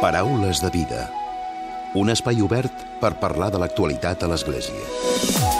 Paraules de vida. Un espai obert per parlar de l'actualitat a l'Església.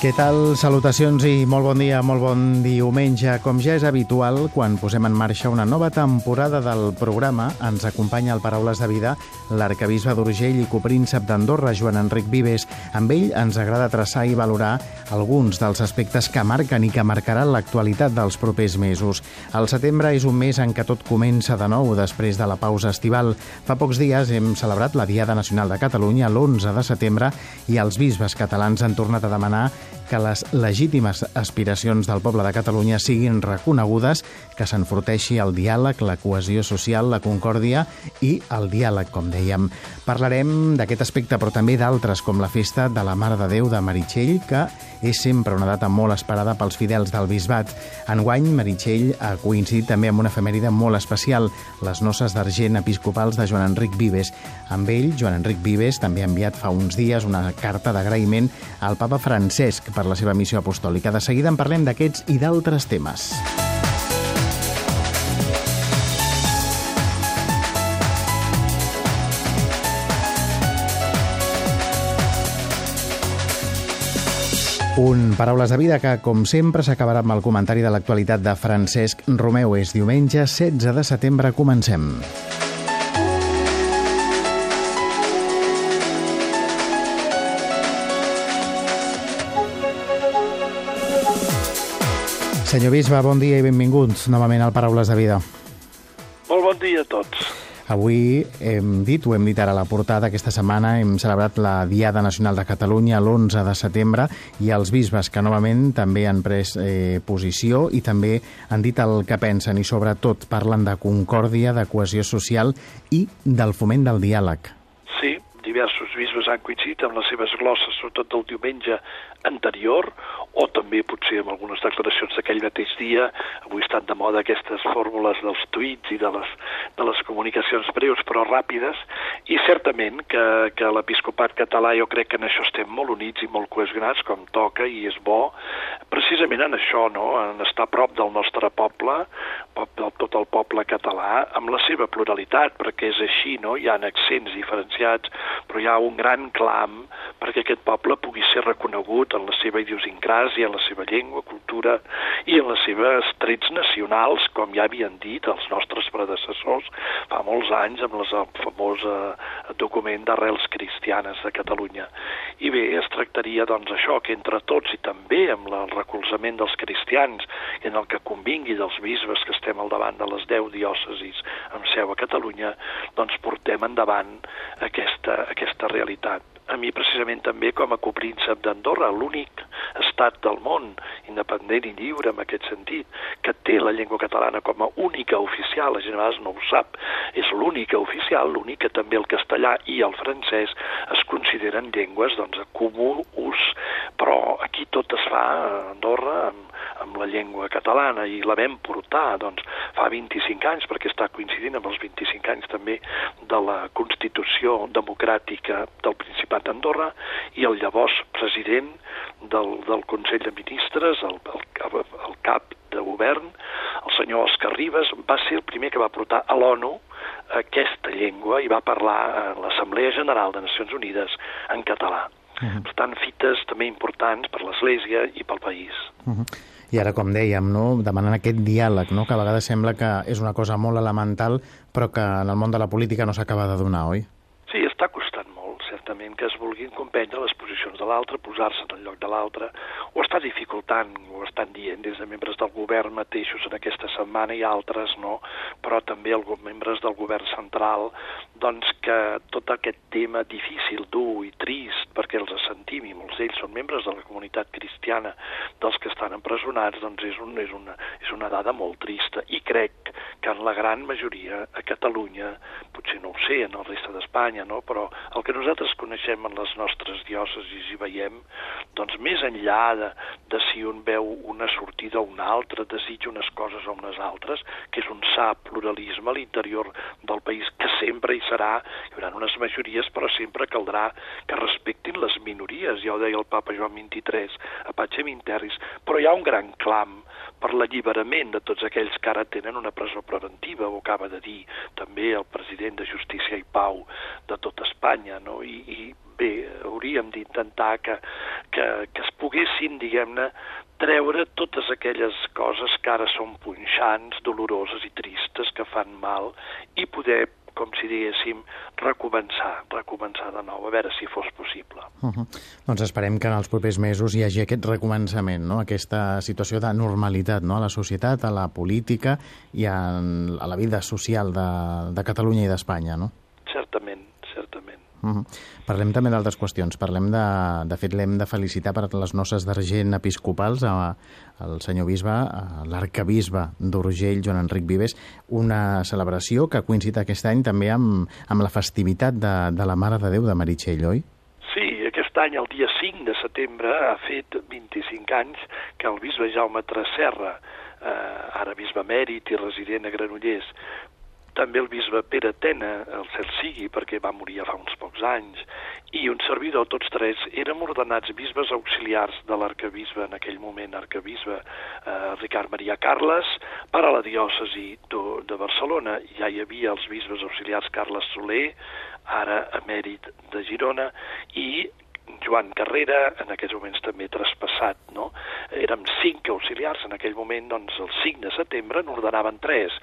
Què tal? Salutacions i molt bon dia, molt bon diumenge. Com ja és habitual, quan posem en marxa una nova temporada del programa, ens acompanya al Paraules de Vida l'arcabisbe d'Urgell i copríncep d'Andorra, Joan Enric Vives. Amb ell ens agrada traçar i valorar alguns dels aspectes que marquen i que marcaran l'actualitat dels propers mesos. El setembre és un mes en què tot comença de nou després de la pausa estival. Fa pocs dies hem celebrat la Diada Nacional de Catalunya l'11 de setembre i els bisbes catalans han tornat a demanar que les legítimes aspiracions del poble de Catalunya siguin reconegudes, que s'enforteixi el diàleg, la cohesió social, la concòrdia i el diàleg, com dèiem. Parlarem d'aquest aspecte, però també d'altres, com la festa de la Mare de Déu de Meritxell, que és sempre una data molt esperada pels fidels del bisbat. Enguany, Meritxell ha coincidit també amb una efemèride molt especial, les noces d'argent episcopals de Joan Enric Vives. Amb ell, Joan Enric Vives també ha enviat fa uns dies una carta d'agraïment al papa Francesc per la seva missió apostòlica. De seguida en parlem d'aquests i d'altres temes. Un Paraules de Vida que, com sempre, s'acabarà amb el comentari de l'actualitat de Francesc Romeu. És diumenge 16 de setembre. Comencem. Senyor Bisbe, bon dia i benvinguts novament al Paraules de Vida. Molt bon dia a tots. Avui hem dit, ho hem dit ara a la portada, aquesta setmana hem celebrat la Diada Nacional de Catalunya l'11 de setembre i els bisbes que novament també han pres eh, posició i també han dit el que pensen i sobretot parlen de concòrdia, de cohesió social i del foment del diàleg. Sí, diversos bisbes han coincidit amb les seves glosses, sobretot del diumenge anterior, o també potser amb algunes declaracions d'aquell mateix dia. Avui estan de moda aquestes fórmules dels tuits i de les, de les comunicacions breus però ràpides, i certament que, que l'episcopat català jo crec que en això estem molt units i molt cohesionats, com toca, i és bo, precisament en això, no? en estar a prop del nostre poble, del tot el poble català, amb la seva pluralitat, perquè és així, no? hi ha accents diferenciats, però hi ha un gran clam perquè aquest poble pugui ser reconegut en la seva idiosincràsia, en la seva llengua, cultura i en les seves trets nacionals, com ja havien dit els nostres predecessors fa molts anys amb el famós eh, document d'arrels cristianes de Catalunya. I bé, es tractaria doncs això, que entre tots i també amb el recolzament dels cristians en el que convingui dels bisbes que estem al davant de les deu diòcesis amb seu a Catalunya, doncs portem endavant aquesta, aquesta realitat. A mi precisament també com a copríncep d'Andorra, l'únic estat del món independent i lliure en aquest sentit, que té la llengua catalana com a única oficial, la gent a vegades no ho sap, és l'única oficial, l'únic que també el castellà i el francès es consideren llengües doncs, a comú ús, però aquí tot es fa a Andorra amb, amb la llengua catalana i la vam portar doncs, fa 25 anys perquè està coincidint amb els 25 anys també de la Constitució democràtica del Principat d'Andorra i el llavors president del, del Consell de Ministres, el, el, el cap de govern, el senyor Òscar Ribes, va ser el primer que va portar a l'ONU aquesta llengua i va parlar a l'Assemblea General de Nacions Unides en català. Uh -huh. Per tant, fites també importants per l'Església i pel país. Uh -huh. I ara, com dèiem, no, demanant aquest diàleg, no, que a vegades sembla que és una cosa molt elemental, però que en el món de la política no s'acaba de donar, oi? Certament, que es vulguin comprendre les posicions de l'altre, posar-se en el lloc de l'altre, ho està dificultant, ho estan dient des de membres del govern mateixos en aquesta setmana i altres no, però també els membres del govern central, doncs que tot aquest tema difícil, dur i trist, perquè els sentim i molts d'ells són membres de la comunitat cristiana dels que estan empresonats, doncs és, un, és, una, és una dada molt trista i crec que en la gran majoria a Catalunya potser no ho sé en el resta d'Espanya, no? però el que nosaltres coneixem en les nostres diòcesis i veiem, doncs més enllà de, de si un veu una sortida o una altra, desitja unes coses o unes altres, que és un sa pluralisme a l'interior del país, que sempre hi serà, hi haurà unes majories, però sempre caldrà que respectin les minories, ja ho deia el papa Joan XXIII, a Pacem Interris, però hi ha un gran clam per l'alliberament de tots aquells que ara tenen una presó preventiva, ho acaba de dir també el president de Justícia i Pau de tot Espanya, no? I, i bé, hauríem d'intentar que, que, que es poguessin, diguem-ne, treure totes aquelles coses que ara són punxants, doloroses i tristes, que fan mal, i poder com si diguéssim, recomençar, recomençar de nou, a veure si fos possible. Uh -huh. Doncs esperem que en els propers mesos hi hagi aquest recomençament, no? aquesta situació de normalitat no? a la societat, a la política i a, a la vida social de, de Catalunya i d'Espanya, no? Certament, certament. Uh -huh. Parlem també d'altres qüestions. Parlem de... De fet, l'hem de felicitar per les noces d'argent episcopals a, al senyor bisbe, l'arcabisbe d'Urgell, Joan Enric Vives, una celebració que coincidit aquest any també amb, amb la festivitat de, de la Mare de Déu de Meritxell, oi? Sí, aquest any, el dia 5 de setembre, ha fet 25 anys que el bisbe Jaume Tresserra, eh, ara bisbe mèrit i resident a Granollers, també el bisbe Pere Tena, el cel sigui, perquè va morir fa uns pocs anys, i un servidor, tots tres, érem ordenats bisbes auxiliars de l'arcabisbe, en aquell moment arcabisbe eh, Ricard Maria Carles, per a la diòcesi de, de Barcelona. Ja hi havia els bisbes auxiliars Carles Soler, ara emèrit de Girona, i Joan Carrera, en aquests moments també traspassat, no? Érem cinc auxiliars, en aquell moment, doncs, el 5 de setembre n'ordenaven tres.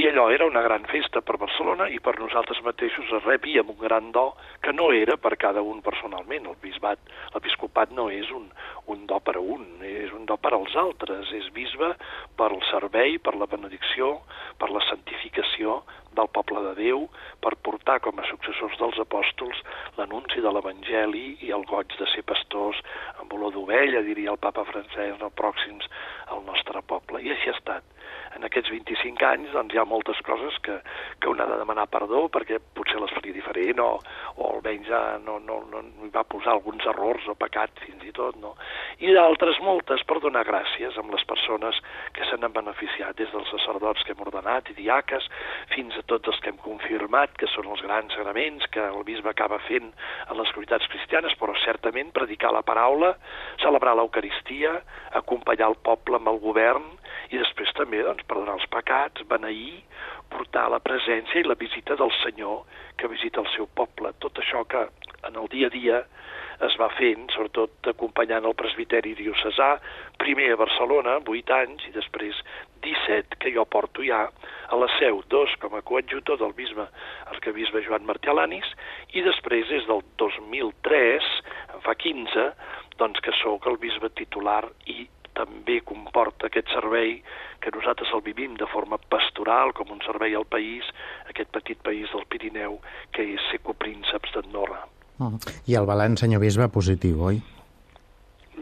I allò era una gran festa per Barcelona i per nosaltres mateixos es rebíem un gran do que no era per cada un personalment. El bisbat, l'episcopat no és un, un do per a un, és un do per als altres. És bisbe per al servei, per la benedicció, per la santificació del poble de Déu, per portar com a successors dels apòstols l'anunci de l'Evangeli i el goig de ser pastors amb olor d'ovella, diria el papa francès, no pròxims al nostre poble. I així ha estat en aquests 25 anys doncs, hi ha moltes coses que, que un ha de demanar perdó perquè potser les faria diferent o, o almenys ja no, no, no, no hi va posar alguns errors o pecats fins i tot, no? I d'altres moltes per donar gràcies amb les persones que se n'han beneficiat, des dels sacerdots que hem ordenat i diaques, fins a tots els que hem confirmat, que són els grans sagraments que el bisbe acaba fent en les comunitats cristianes, però certament predicar la paraula, celebrar l'Eucaristia, acompanyar el poble amb el govern, i després també doncs, perdonar els pecats, beneir, portar la presència i la visita del Senyor que visita el seu poble. Tot això que en el dia a dia es va fent, sobretot acompanyant el presbiteri diocesà, primer a Barcelona, 8 anys, i després 17, que jo porto ja a la seu, dos com a coadjutor del bisbe, arcabisbe Joan Martí Alanis, i després des del 2003, fa 15, doncs que sóc el bisbe titular i també comporta aquest servei que nosaltres el vivim de forma pastoral, com un servei al país, aquest petit país del Pirineu, que és ser coprínceps d'Andorra. -huh. I el balanç, senyor bisbe, positiu, oi?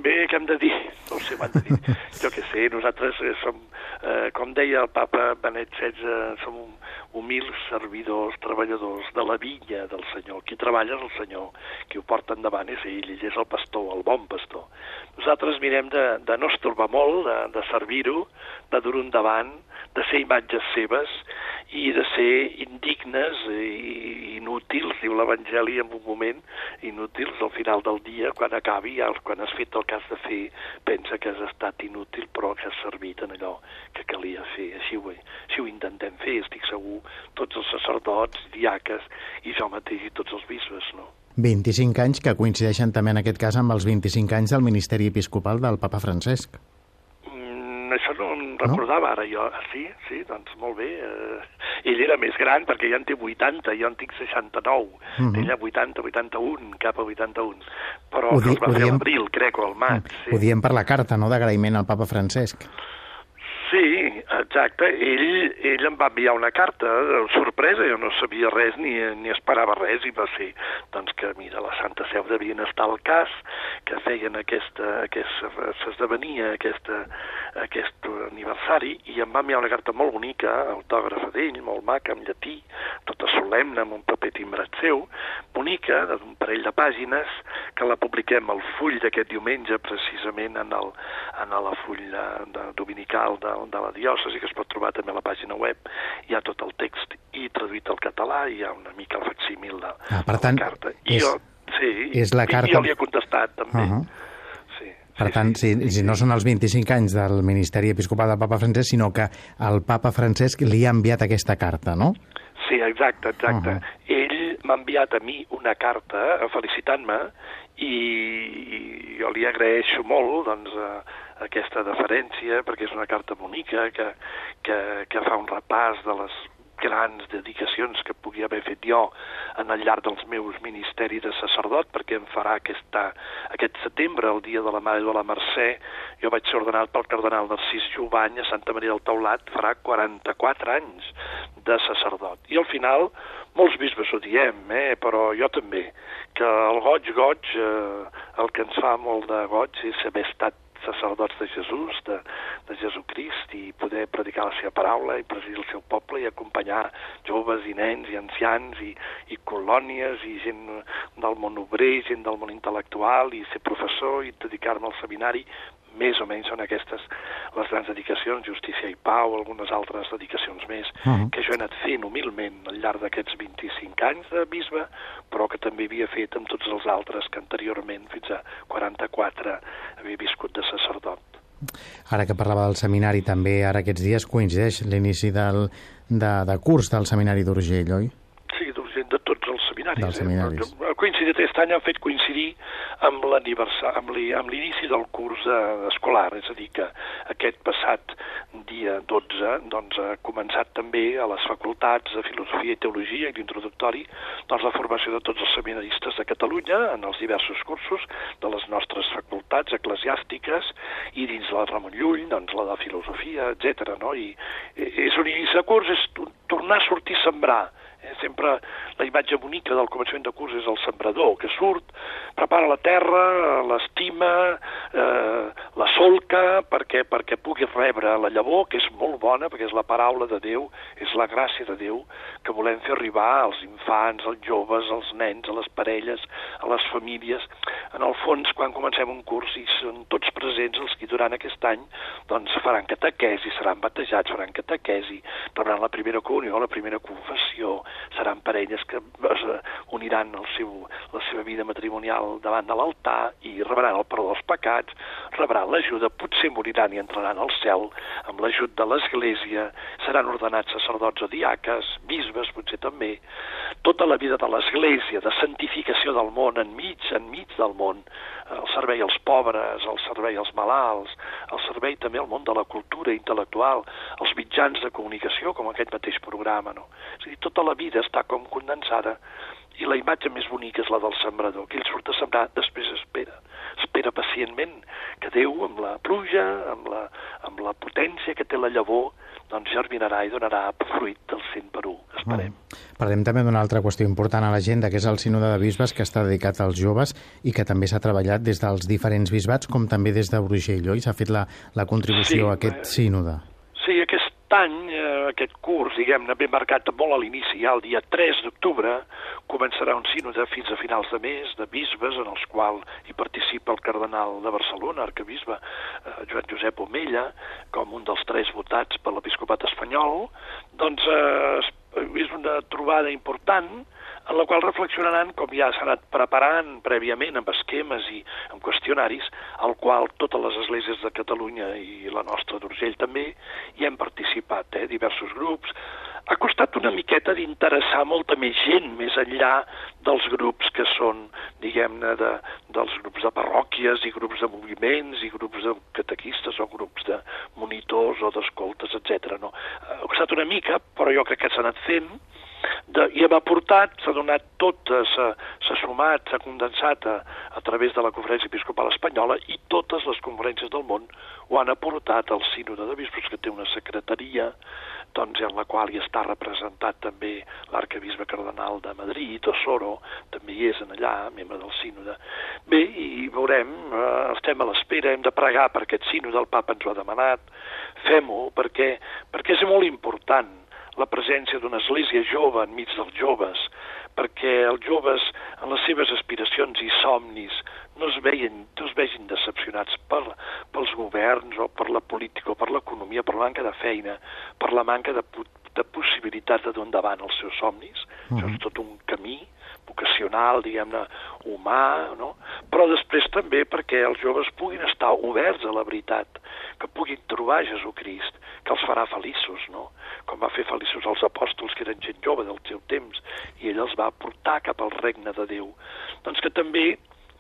Bé, què hem de dir? No sé, m'han de dir. jo què sé, nosaltres eh, som, eh, com deia el papa Benet XVI, som humils servidors, treballadors de la vinya del Senyor. Qui treballa és el Senyor, qui ho porta endavant és ell, ell és el pastor, el bon pastor. Nosaltres mirem de, de no estorbar molt, de, de servir-ho, de dur endavant, de ser imatges seves i de ser indignes i inútils, diu l'Evangeli en un moment, inútils al final del dia, quan acabi, quan has fet el que has de fer, pensa que has estat inútil però que has servit en allò que calia fer. Així ho, així ho intentem fer, estic segur, tots els sacerdots, diaques i jo mateix i tots els bisbes, no? 25 anys que coincideixen també en aquest cas amb els 25 anys del ministeri episcopal del papa Francesc. Mm, això no em recordava no? ara jo. Sí, sí, doncs molt bé. Eh, ell era més gran perquè ja en té 80, jo en tinc 69. Uh -huh. Ella 80, 81, cap a 81. Però ho, di, es va fer diem... l'abril, crec, o al maig. Mm, sí. Ho diem per la carta, no?, d'agraïment al papa Francesc. Sí, exacte. Ell, ell em va enviar una carta, sorpresa, jo no sabia res ni, ni esperava res, i va ser doncs, que, mira, la Santa Seu devien estar al cas, que feien aquesta, aquesta s'esdevenia aquesta, aquest aniversari, i em va enviar una carta molt bonica, autògrafa d'ell, molt maca, en llatí, tota solemne, amb un paper timbrat seu, bonica, d'un parell de pàgines, que la publiquem al full d'aquest diumenge, precisament en, el, en la full de, dominical de, de la diòcesi, que es pot trobar també a la pàgina web, hi ha tot el text i traduït al català, hi ha una mica el facsímil de, ah, per tant, de la carta. I és, jo, sí, és la carta... i jo li he contestat també. Uh -huh. Per tant, si, si no són els 25 anys del Ministeri Episcopal del papa Francesc, sinó que el papa Francesc li ha enviat aquesta carta, no? Sí, exacte, exacte. Uh -huh. Ell m'ha enviat a mi una carta felicitant-me i jo li agraeixo molt doncs, eh, aquesta deferència perquè és una carta bonica que, que, que fa un repàs de les grans dedicacions que pugui haver fet jo en el llarg dels meus ministeris de sacerdot, perquè em farà aquesta, aquest setembre, el dia de la Mare de la Mercè, jo vaig ser ordenat pel cardenal Narcís Jovany a Santa Maria del Taulat, farà 44 anys de sacerdot. I al final, molts bisbes ho diem, eh, però jo també, que el goig, goig, eh, el que ens fa molt de goig és haver estat sacerdots de Jesús, de, de Jesucrist, i poder predicar la seva paraula i presidir el seu poble i acompanyar joves i nens i ancians i, i colònies i gent del món obrer, gent del món intel·lectual i ser professor i dedicar-me al seminari més o menys són aquestes les grans dedicacions, Justícia i Pau, algunes altres dedicacions més, uh -huh. que jo he anat fent humilment al llarg d'aquests 25 anys de bisbe, però que també havia fet amb tots els altres que anteriorment, fins a 44, havia viscut de sacerdot. Ara que parlava del seminari, també ara aquests dies coincideix l'inici del, de, de curs del seminari d'Urgell, oi? Sí, d'Urgell, de tots els seminaris. Dels seminaris. Eh? Coincidit aquest any han fet coincidir amb l'inici del curs eh, escolar, és a dir, que aquest passat dia 12 doncs, ha començat també a les facultats de Filosofia i Teologia i d'introductori doncs, la formació de tots els seminaristes de Catalunya en els diversos cursos de les nostres facultats eclesiàstiques i dins la Ramon Llull, doncs, la de Filosofia, etc. No? I és un inici de curs, és tornar a sortir a sembrar, Eh, sempre la imatge bonica del començament de curs és el sembrador, que surt, prepara la terra, l'estima, eh, la solca, perquè, perquè pugui rebre la llavor, que és molt bona, perquè és la paraula de Déu, és la gràcia de Déu, que volem fer arribar als infants, als joves, als nens, a les parelles, a les famílies. En el fons, quan comencem un curs, i són tots presents els que durant aquest any doncs faran catequesi, seran batejats, faran catequesi, rebran la primera comunió, la primera confessió, seran parelles que es uniran el seu, la seva vida matrimonial davant de l'altar i rebran el perdó dels pecats, rebran l'ajuda, potser moriran i entraran al cel amb l'ajut de l'Església, seran ordenats sacerdots o diaques, bisbes potser també. Tota la vida de l'Església, de santificació del món, enmig, enmig del món, el servei als pobres, el servei als malalts, el servei també al món de la cultura intel·lectual, els mitjans de comunicació, com aquest mateix programa. No? És a dir, tota la vida està com condensada i la imatge més bonica és la del sembrador, que ell surt a sembrar, després espera. Espera pacientment que Déu, amb la pluja, amb la, amb la potència que té la llavor, doncs germinarà i donarà fruit del 100 per 1, esperem. Mm. Parlem també d'una altra qüestió important a l'agenda, que és el sínode de bisbes, que està dedicat als joves i que també s'ha treballat des dels diferents bisbats, com també des de Brugell, oi? S'ha fet la, la contribució sí, a aquest eh, sínode. Sí, aquest any, eh, aquest curs, diguem-ne, ben marcat molt a l'inici, ja el dia 3 d'octubre, començarà un sínode fins a finals de mes de bisbes, en els quals hi participa el cardenal de Barcelona, arcabisbe eh, Joan Josep Omella, com un dels tres votats per l'episcopat espanyol, doncs eh, és una trobada important en la qual reflexionaran, com ja s'ha anat preparant prèviament amb esquemes i amb qüestionaris, al qual totes les esglésies de Catalunya i la nostra d'Urgell també hi hem participat, eh, diversos grups. Ha costat una miqueta d'interessar molta més gent més enllà dels grups que són, diguem-ne, de, dels grups de parròquies i grups de moviments i grups de catequistes o grups de monitors o d'escoltes, etc. No? Ha costat una mica, però jo crec que s'ha anat fent, de, i hem aportat, s'ha donat tot, s'ha sumat, s'ha condensat a, a través de la Conferència Episcopal Espanyola i totes les conferències del món ho han aportat al Sínode de Bisbes, que té una secretaria doncs, en la qual hi està representat també l'arcabisbe cardenal de Madrid, Osoro, també hi és en allà, membre del sínode. Bé, i veurem, eh, estem a l'espera, hem de pregar per aquest sínode, el papa ens ho ha demanat, fem-ho perquè, perquè és molt important la presència d'una església jove enmig dels joves, perquè els joves, en les seves aspiracions i somnis, no es, veien, no es vegin decepcionats per, pels governs o per la política o per l'economia, per la manca de feina, per la manca de, de possibilitats de dur endavant els seus somnis. Uh -huh. Això és tot un camí vocacional, diguem-ne, humà, no? però després també perquè els joves puguin estar oberts a la veritat, que puguin trobar Jesucrist, que els farà feliços, no? com va fer feliços els apòstols, que eren gent jove del seu temps, i ell els va portar cap al regne de Déu. Doncs que també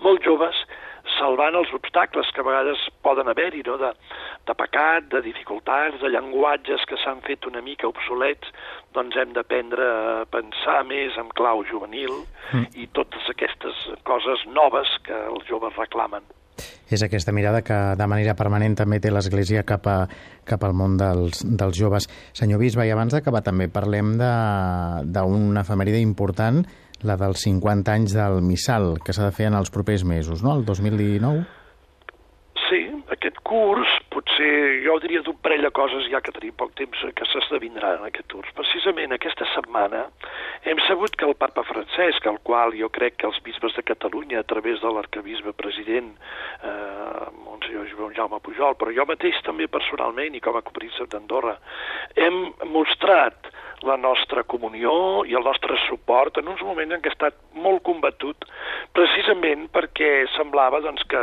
molt joves salvant els obstacles que a vegades poden haver-hi, no? de, de pecat, de dificultats, de llenguatges que s'han fet una mica obsolets, doncs hem d'aprendre a pensar més en clau juvenil mm. i totes aquestes coses noves que els joves reclamen. És aquesta mirada que de manera permanent també té l'Església cap, a, cap al món dels, dels joves. Senyor Bisbe, i abans d'acabar també parlem d'una efemèride important la dels 50 anys del Missal, que s'ha de fer en els propers mesos, no?, el 2019? Sí, aquest curs, potser jo diria d'un parell de coses, ja que tenim poc temps, que s'esdevindran en aquest curs. Precisament aquesta setmana hem sabut que el papa Francesc, al qual jo crec que els bisbes de Catalunya, a través de l'arcabisbe president, eh, Monsenyor Joan Jaume Pujol, però jo mateix també personalment i com a copríncep d'Andorra, hem mostrat la nostra comunió i el nostre suport en uns moments en què ha estat molt combatut precisament perquè semblava doncs, que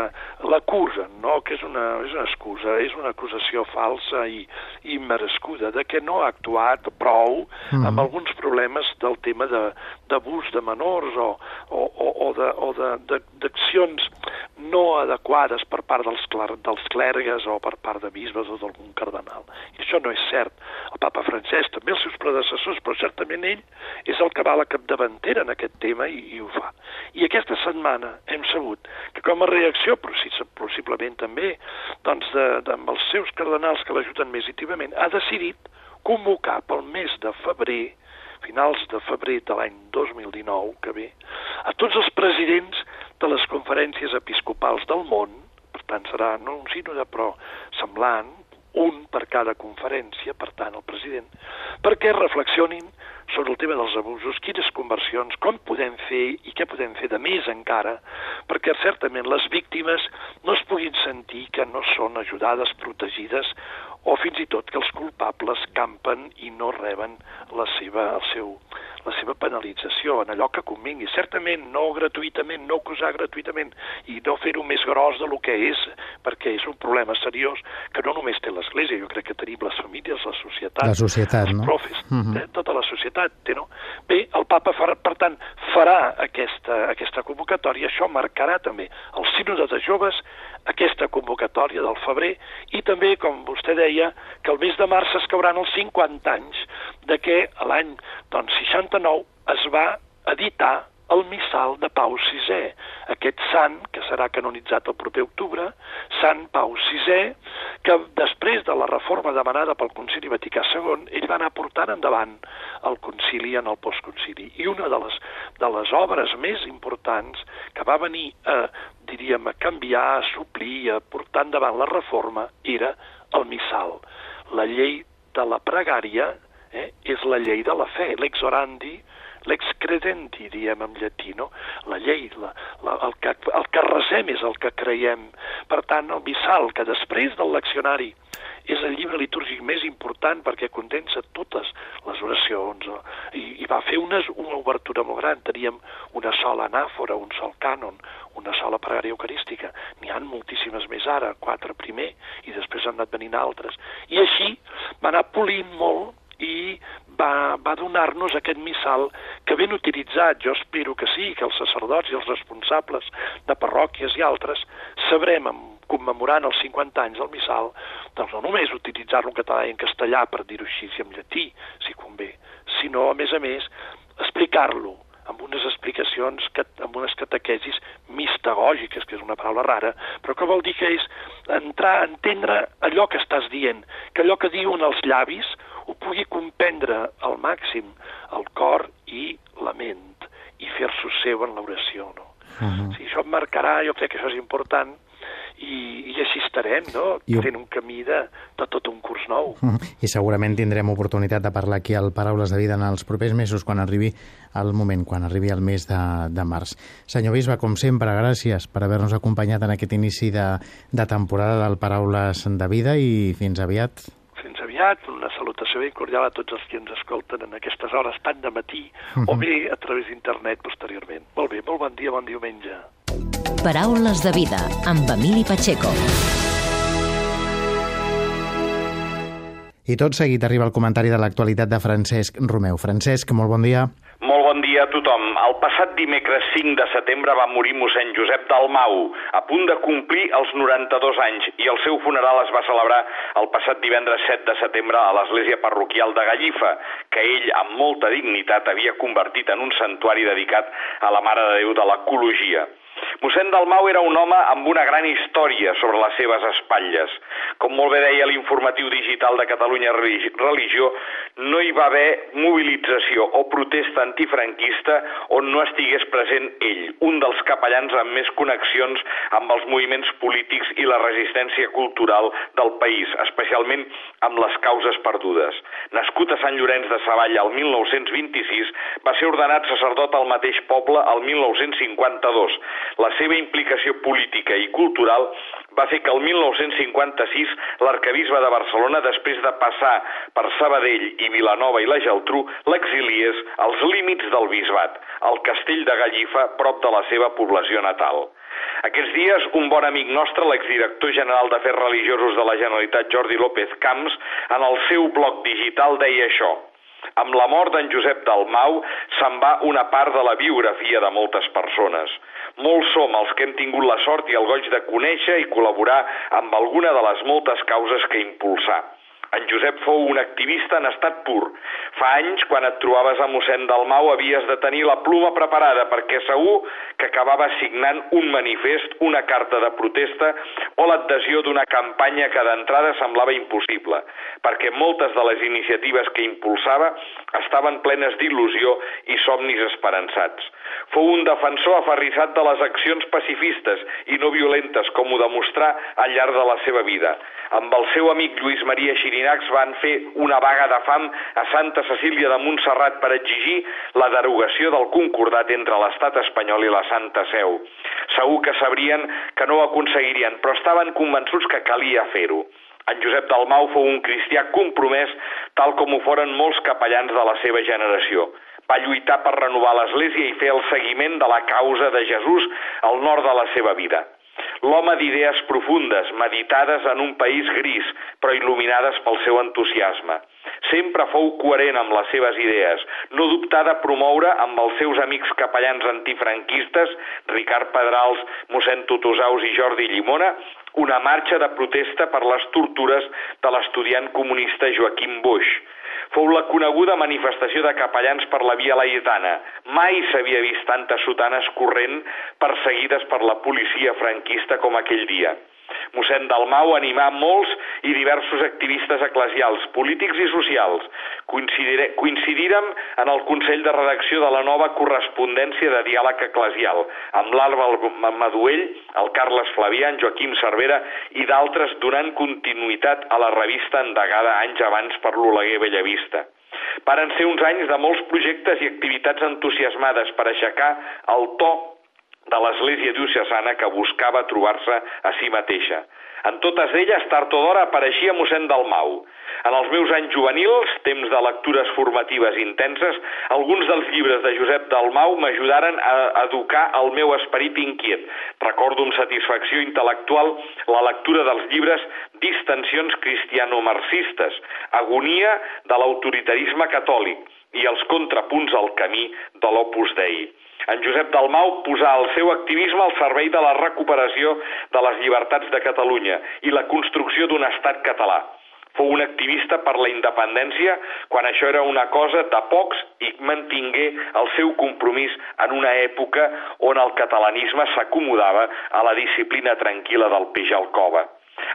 l'acusen, no? que és una, és una excusa, és una acusació falsa i, i merescuda de que no ha actuat prou mm -hmm. amb alguns problemes del tema d'abús de, de menors o, o, o, o d'accions no adequades per part dels, dels clergues o per part de bisbes o d'algun cardenal. Això no és cert. El papa Francesc, també els seus predecessors, però certament ell és el que va a la capdavantera en aquest tema i, i ho fa. I aquesta setmana hem sabut que com a reacció, possiblement també, doncs de, de, amb els seus cardenals que l'ajuden més activament, ha decidit convocar pel mes de febrer, finals de febrer de l'any 2019 que ve, a tots els presidents de les conferències episcopals del món, per tant serà no un sínode però semblant, un per cada conferència, per tant el president, perquè reflexionin sobre el tema dels abusos, quines conversions, com podem fer i què podem fer de més encara, perquè certament les víctimes no es puguin sentir que no són ajudades, protegides, o fins i tot que els culpables campen i no reben la seva, el seu, la seva penalització en allò que convingui. Certament, no gratuïtament, no acusar gratuïtament i no fer-ho més gros de lo que és, perquè és un problema seriós que no només té l'Església, jo crec que tenim les famílies, la societat, la societat els no? profes, uh mhm. -huh. eh, tota la societat té, no? Bé, el papa, farà, per tant, farà aquesta, aquesta convocatòria, això marcarà també el sínode de joves, aquesta convocatòria del febrer, i també, com vostè deia, que el mes de març es cauran els 50 anys de que l'any doncs, 69 es va editar el missal de Pau VI, aquest sant que serà canonitzat el proper octubre, Sant Pau VI, que després de la reforma demanada pel Concili Vaticà II, ell va anar portant endavant el concili en el postconcili. I una de les, de les obres més importants que va venir a, diríem, a canviar, a suplir, a portar endavant la reforma, era el missal, la llei de la pregària eh, és la llei de la fe, l'ex orandi, l'ex credenti, diem en llatí, no? La llei, la, la, el, que, el que resem és el que creiem. Per tant, el missal, que després del leccionari és el llibre litúrgic més important perquè condensa totes les oracions i, i va fer unes, una obertura molt gran. Teníem una sola anàfora, un sol cànon, una sola pregària eucarística. N'hi han moltíssimes més ara, quatre primer, i després han anat venint altres. I així va anar polint molt i va, va donar-nos aquest missal que ben utilitzat, jo espero que sí, que els sacerdots i els responsables de parròquies i altres sabrem, commemorant els 50 anys del missal, doncs no només utilitzar-lo en català i en castellà, per dir-ho així, i en llatí, si convé, sinó, a més a més, explicar-lo amb unes explicacions, que, amb unes catequesis mistagògiques, que és una paraula rara, però que vol dir que és entrar a entendre allò que estàs dient, que allò que diuen els llavis ho pugui comprendre al màxim el cor i la ment i fer-s'ho seu en l'oració. No? Uh -huh. si això em marcarà, jo crec que això és important, i, i així estarem, no? I... fent un camí de, de tot un curs nou. I segurament tindrem oportunitat de parlar aquí al Paraules de Vida en els propers mesos, quan arribi el moment, quan arribi el mes de, de març. Senyor Bisbe, com sempre, gràcies per haver-nos acompanyat en aquest inici de, de temporada del Paraules de Vida i fins aviat. Aviat, una salutació ben cordial a tots els que ens escolten en aquestes hores tant de matí uh -huh. o bé a través d'internet posteriorment. Molt bé, molt bon dia, bon diumenge. Paraules de vida amb Emili Pacheco. I tot seguit arriba el comentari de l'actualitat de Francesc Romeu. Francesc, molt bon dia. Molt bon dia a tothom. El passat dimecres 5 de setembre va morir mossèn Josep Dalmau, a punt de complir els 92 anys, i el seu funeral es va celebrar el passat divendres 7 de setembre a l'església parroquial de Gallifa, que ell, amb molta dignitat, havia convertit en un santuari dedicat a la Mare de Déu de l'Ecologia. Mossèn Dalmau era un home amb una gran història sobre les seves espatlles. Com molt bé deia l'informatiu digital de Catalunya Religió, no hi va haver mobilització o protesta antifranquista on no estigués present ell, un dels capellans amb més connexions amb els moviments polítics i la resistència cultural del país, especialment amb les causes perdudes. Nascut a Sant Llorenç de Savall el 1926, va ser ordenat sacerdot al mateix poble el 1952 la seva implicació política i cultural va fer que el 1956 l'arcabisbe de Barcelona, després de passar per Sabadell i Vilanova i la Geltrú, l'exiliés als límits del bisbat, al castell de Gallifa, prop de la seva població natal. Aquests dies, un bon amic nostre, l'exdirector general d'Afers Religiosos de la Generalitat, Jordi López Camps, en el seu blog digital deia això – amb la mort d'en Josep Dalmau se'n va una part de la biografia de moltes persones. Molts som els que hem tingut la sort i el goig de conèixer i col·laborar amb alguna de les moltes causes que impulsar. En Josep fou un activista en estat pur. Fa anys, quan et trobaves a mossèn Dalmau, havies de tenir la pluma preparada, perquè segur que acabava signant un manifest, una carta de protesta o l'adhesió d'una campanya que d'entrada semblava impossible, perquè moltes de les iniciatives que impulsava estaven plenes d'il·lusió i somnis esperançats. Fou un defensor aferrissat de les accions pacifistes i no violentes, com ho demostrà al llarg de la seva vida. Amb el seu amic Lluís Maria Xirinacs van fer una vaga de fam a Santa Cecília de Montserrat per exigir la derogació del concordat entre l'estat espanyol i la Santa Seu. Segur que sabrien que no ho aconseguirien, però estaven convençuts que calia fer-ho. En Josep Dalmau fou un cristià compromès tal com ho foren molts capellans de la seva generació. Va lluitar per renovar l'Església i fer el seguiment de la causa de Jesús al nord de la seva vida. L'home d'idees profundes, meditades en un país gris, però il·luminades pel seu entusiasme. Sempre fou coherent amb les seves idees, no dubtà de promoure amb els seus amics capellans antifranquistes, Ricard Pedrals, mossèn Tutusaus i Jordi Llimona, una marxa de protesta per les tortures de l'estudiant comunista Joaquim Boix fou la coneguda manifestació de capellans per la Via Laietana. Mai s'havia vist tantes sotanes corrent perseguides per la policia franquista com aquell dia. Mossèn Dalmau animà molts i diversos activistes eclesials, polítics i socials. Coincidírem en el Consell de Redacció de la nova correspondència de diàleg eclesial, amb l'Alba Maduell, el Carles Flavià, en Joaquim Cervera i d'altres donant continuïtat a la revista endegada anys abans per l'Oleguer Bellavista. Varen ser uns anys de molts projectes i activitats entusiasmades per aixecar el to de l'Església diocesana que buscava trobar-se a si mateixa. En totes elles, tard o d'hora, apareixia mossèn Dalmau. En els meus anys juvenils, temps de lectures formatives intenses, alguns dels llibres de Josep Dalmau m'ajudaren a educar el meu esperit inquiet. Recordo amb satisfacció intel·lectual la lectura dels llibres Distensions cristiano-marxistes, Agonia de l'autoritarisme catòlic i els contrapunts al camí de l'Opus Dei en Josep Dalmau posà el seu activisme al servei de la recuperació de les llibertats de Catalunya i la construcció d'un estat català. Fou un activista per la independència quan això era una cosa de pocs i mantingué el seu compromís en una època on el catalanisme s'acomodava a la disciplina tranquil·la del peix al cova.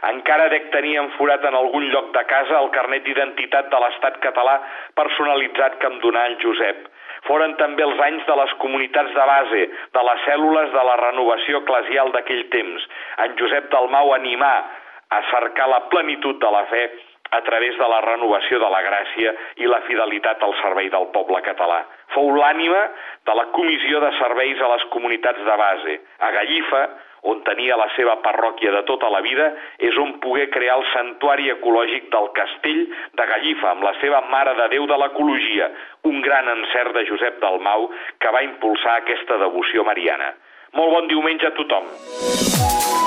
Encara dec tenir enforat en algun lloc de casa el carnet d'identitat de l'estat català personalitzat que em donà el Josep. Foren també els anys de les comunitats de base, de les cèl·lules de la renovació eclesial d'aquell temps. En Josep Dalmau animà a cercar la plenitud de la fe a través de la renovació de la gràcia i la fidelitat al servei del poble català. Fou l'ànima de la Comissió de Serveis a les Comunitats de Base. A Gallifa, on tenia la seva parròquia de tota la vida, és on pogué crear el santuari ecològic del Castell de Gallifa, amb la seva Mare de Déu de l'Ecologia, un gran encert de Josep Dalmau que va impulsar aquesta devoció mariana. Molt bon diumenge a tothom.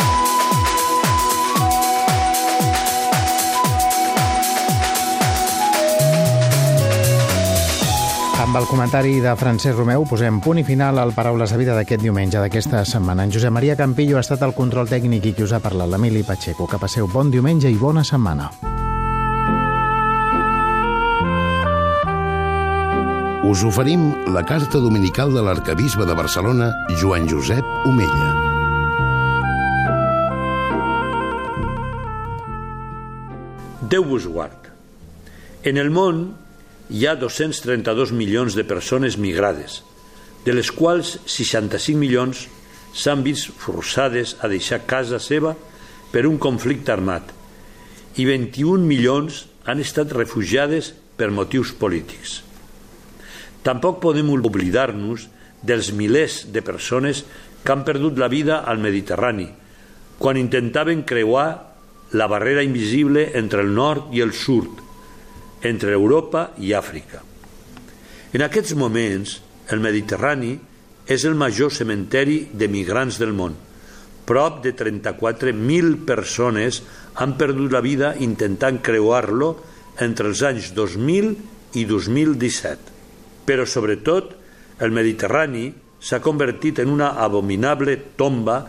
Amb el comentari de Francesc Romeu posem punt i final al Paraules de Vida d'aquest diumenge d'aquesta setmana. En Josep Maria Campillo ha estat el control tècnic i qui us ha parlat, l'Emili Pacheco. Que passeu bon diumenge i bona setmana. Us oferim la carta dominical de l'arcabisbe de Barcelona, Joan Josep Omella. Déu vos guard. En el món hi ha 232 milions de persones migrades, de les quals 65 milions s'han vist forçades a deixar casa seva per un conflicte armat i 21 milions han estat refugiades per motius polítics. Tampoc podem oblidar-nos dels milers de persones que han perdut la vida al Mediterrani quan intentaven creuar la barrera invisible entre el nord i el sud entre Europa i Àfrica. En aquests moments, el Mediterrani és el major cementeri de migrants del món. Prop de 34.000 persones han perdut la vida intentant creuar-lo entre els anys 2000 i 2017. Però, sobretot, el Mediterrani s'ha convertit en una abominable tomba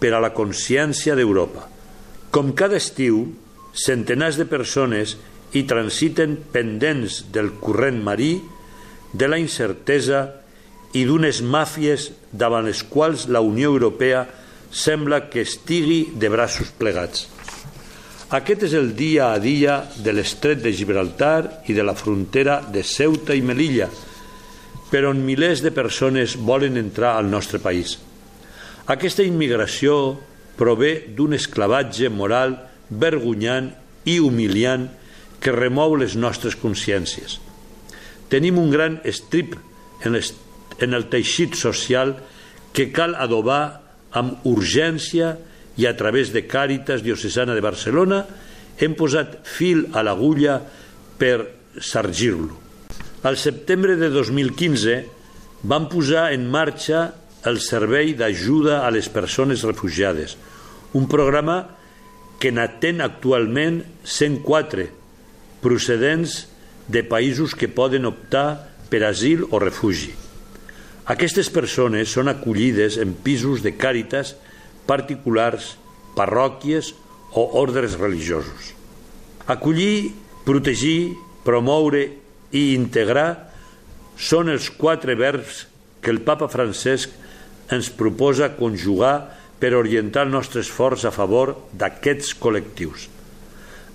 per a la consciència d'Europa. Com cada estiu, centenars de persones i transiten pendents del corrent marí, de la incertesa i d'unes màfies davant les quals la Unió Europea sembla que estigui de braços plegats. Aquest és el dia a dia de l'estret de Gibraltar i de la frontera de Ceuta i Melilla, per on milers de persones volen entrar al nostre país. Aquesta immigració prové d'un esclavatge moral vergonyant i humiliant que remou les nostres consciències. Tenim un gran estrip en, en el teixit social que cal adobar amb urgència i a través de Càritas Diocesana de Barcelona hem posat fil a l'agulla per sargir-lo. Al setembre de 2015 vam posar en marxa el Servei d'Ajuda a les Persones Refugiades, un programa que n'atén actualment 104 procedents de països que poden optar per asil o refugi. Aquestes persones són acollides en pisos de càritas particulars, parròquies o ordres religiosos. Acollir, protegir, promoure i integrar són els quatre verbs que el papa Francesc ens proposa conjugar per orientar el nostre esforç a favor d'aquests col·lectius.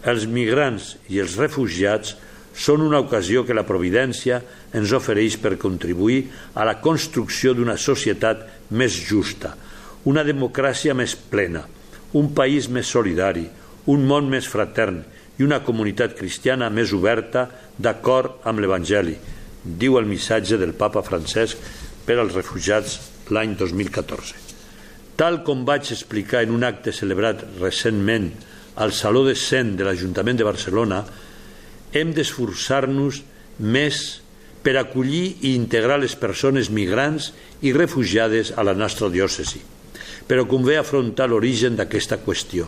Els migrants i els refugiats són una ocasió que la Providència ens ofereix per contribuir a la construcció d'una societat més justa, una democràcia més plena, un país més solidari, un món més fratern i una comunitat cristiana més oberta d'acord amb l'Evangeli, diu el missatge del papa Francesc per als refugiats l'any 2014. Tal com vaig explicar en un acte celebrat recentment al Saló de Cent de l'Ajuntament de Barcelona, hem d'esforçar-nos més per acollir i integrar les persones migrants i refugiades a la nostra diòcesi, però convé afrontar l'origen d'aquesta qüestió.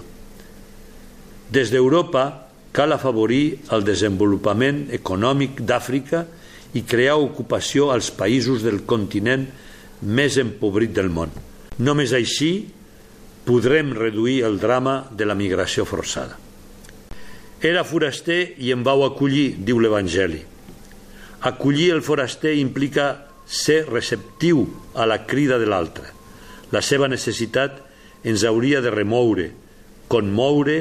Des d'Europa cal afavorir el desenvolupament econòmic d'Àfrica i crear ocupació als països del continent més empobrit del món. Només així podrem reduir el drama de la migració forçada. Era foraster i em vau acollir, diu l'Evangeli. Acollir el foraster implica ser receptiu a la crida de l'altre. La seva necessitat ens hauria de remoure, conmoure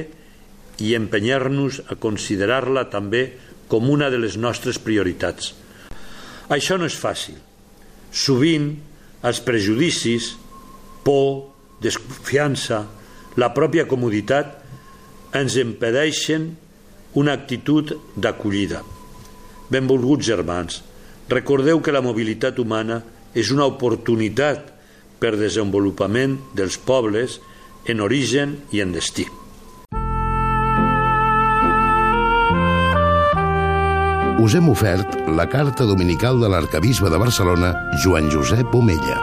i empenyar-nos a considerar-la també com una de les nostres prioritats. Això no és fàcil. Sovint els prejudicis, por, desconfiança, la pròpia comoditat ens impedeixen una actitud d'acollida. Benvolguts germans, recordeu que la mobilitat humana és una oportunitat per desenvolupament dels pobles en origen i en destí. Us hem ofert la carta dominical de l'arcabisbe de Barcelona, Joan Josep Omella.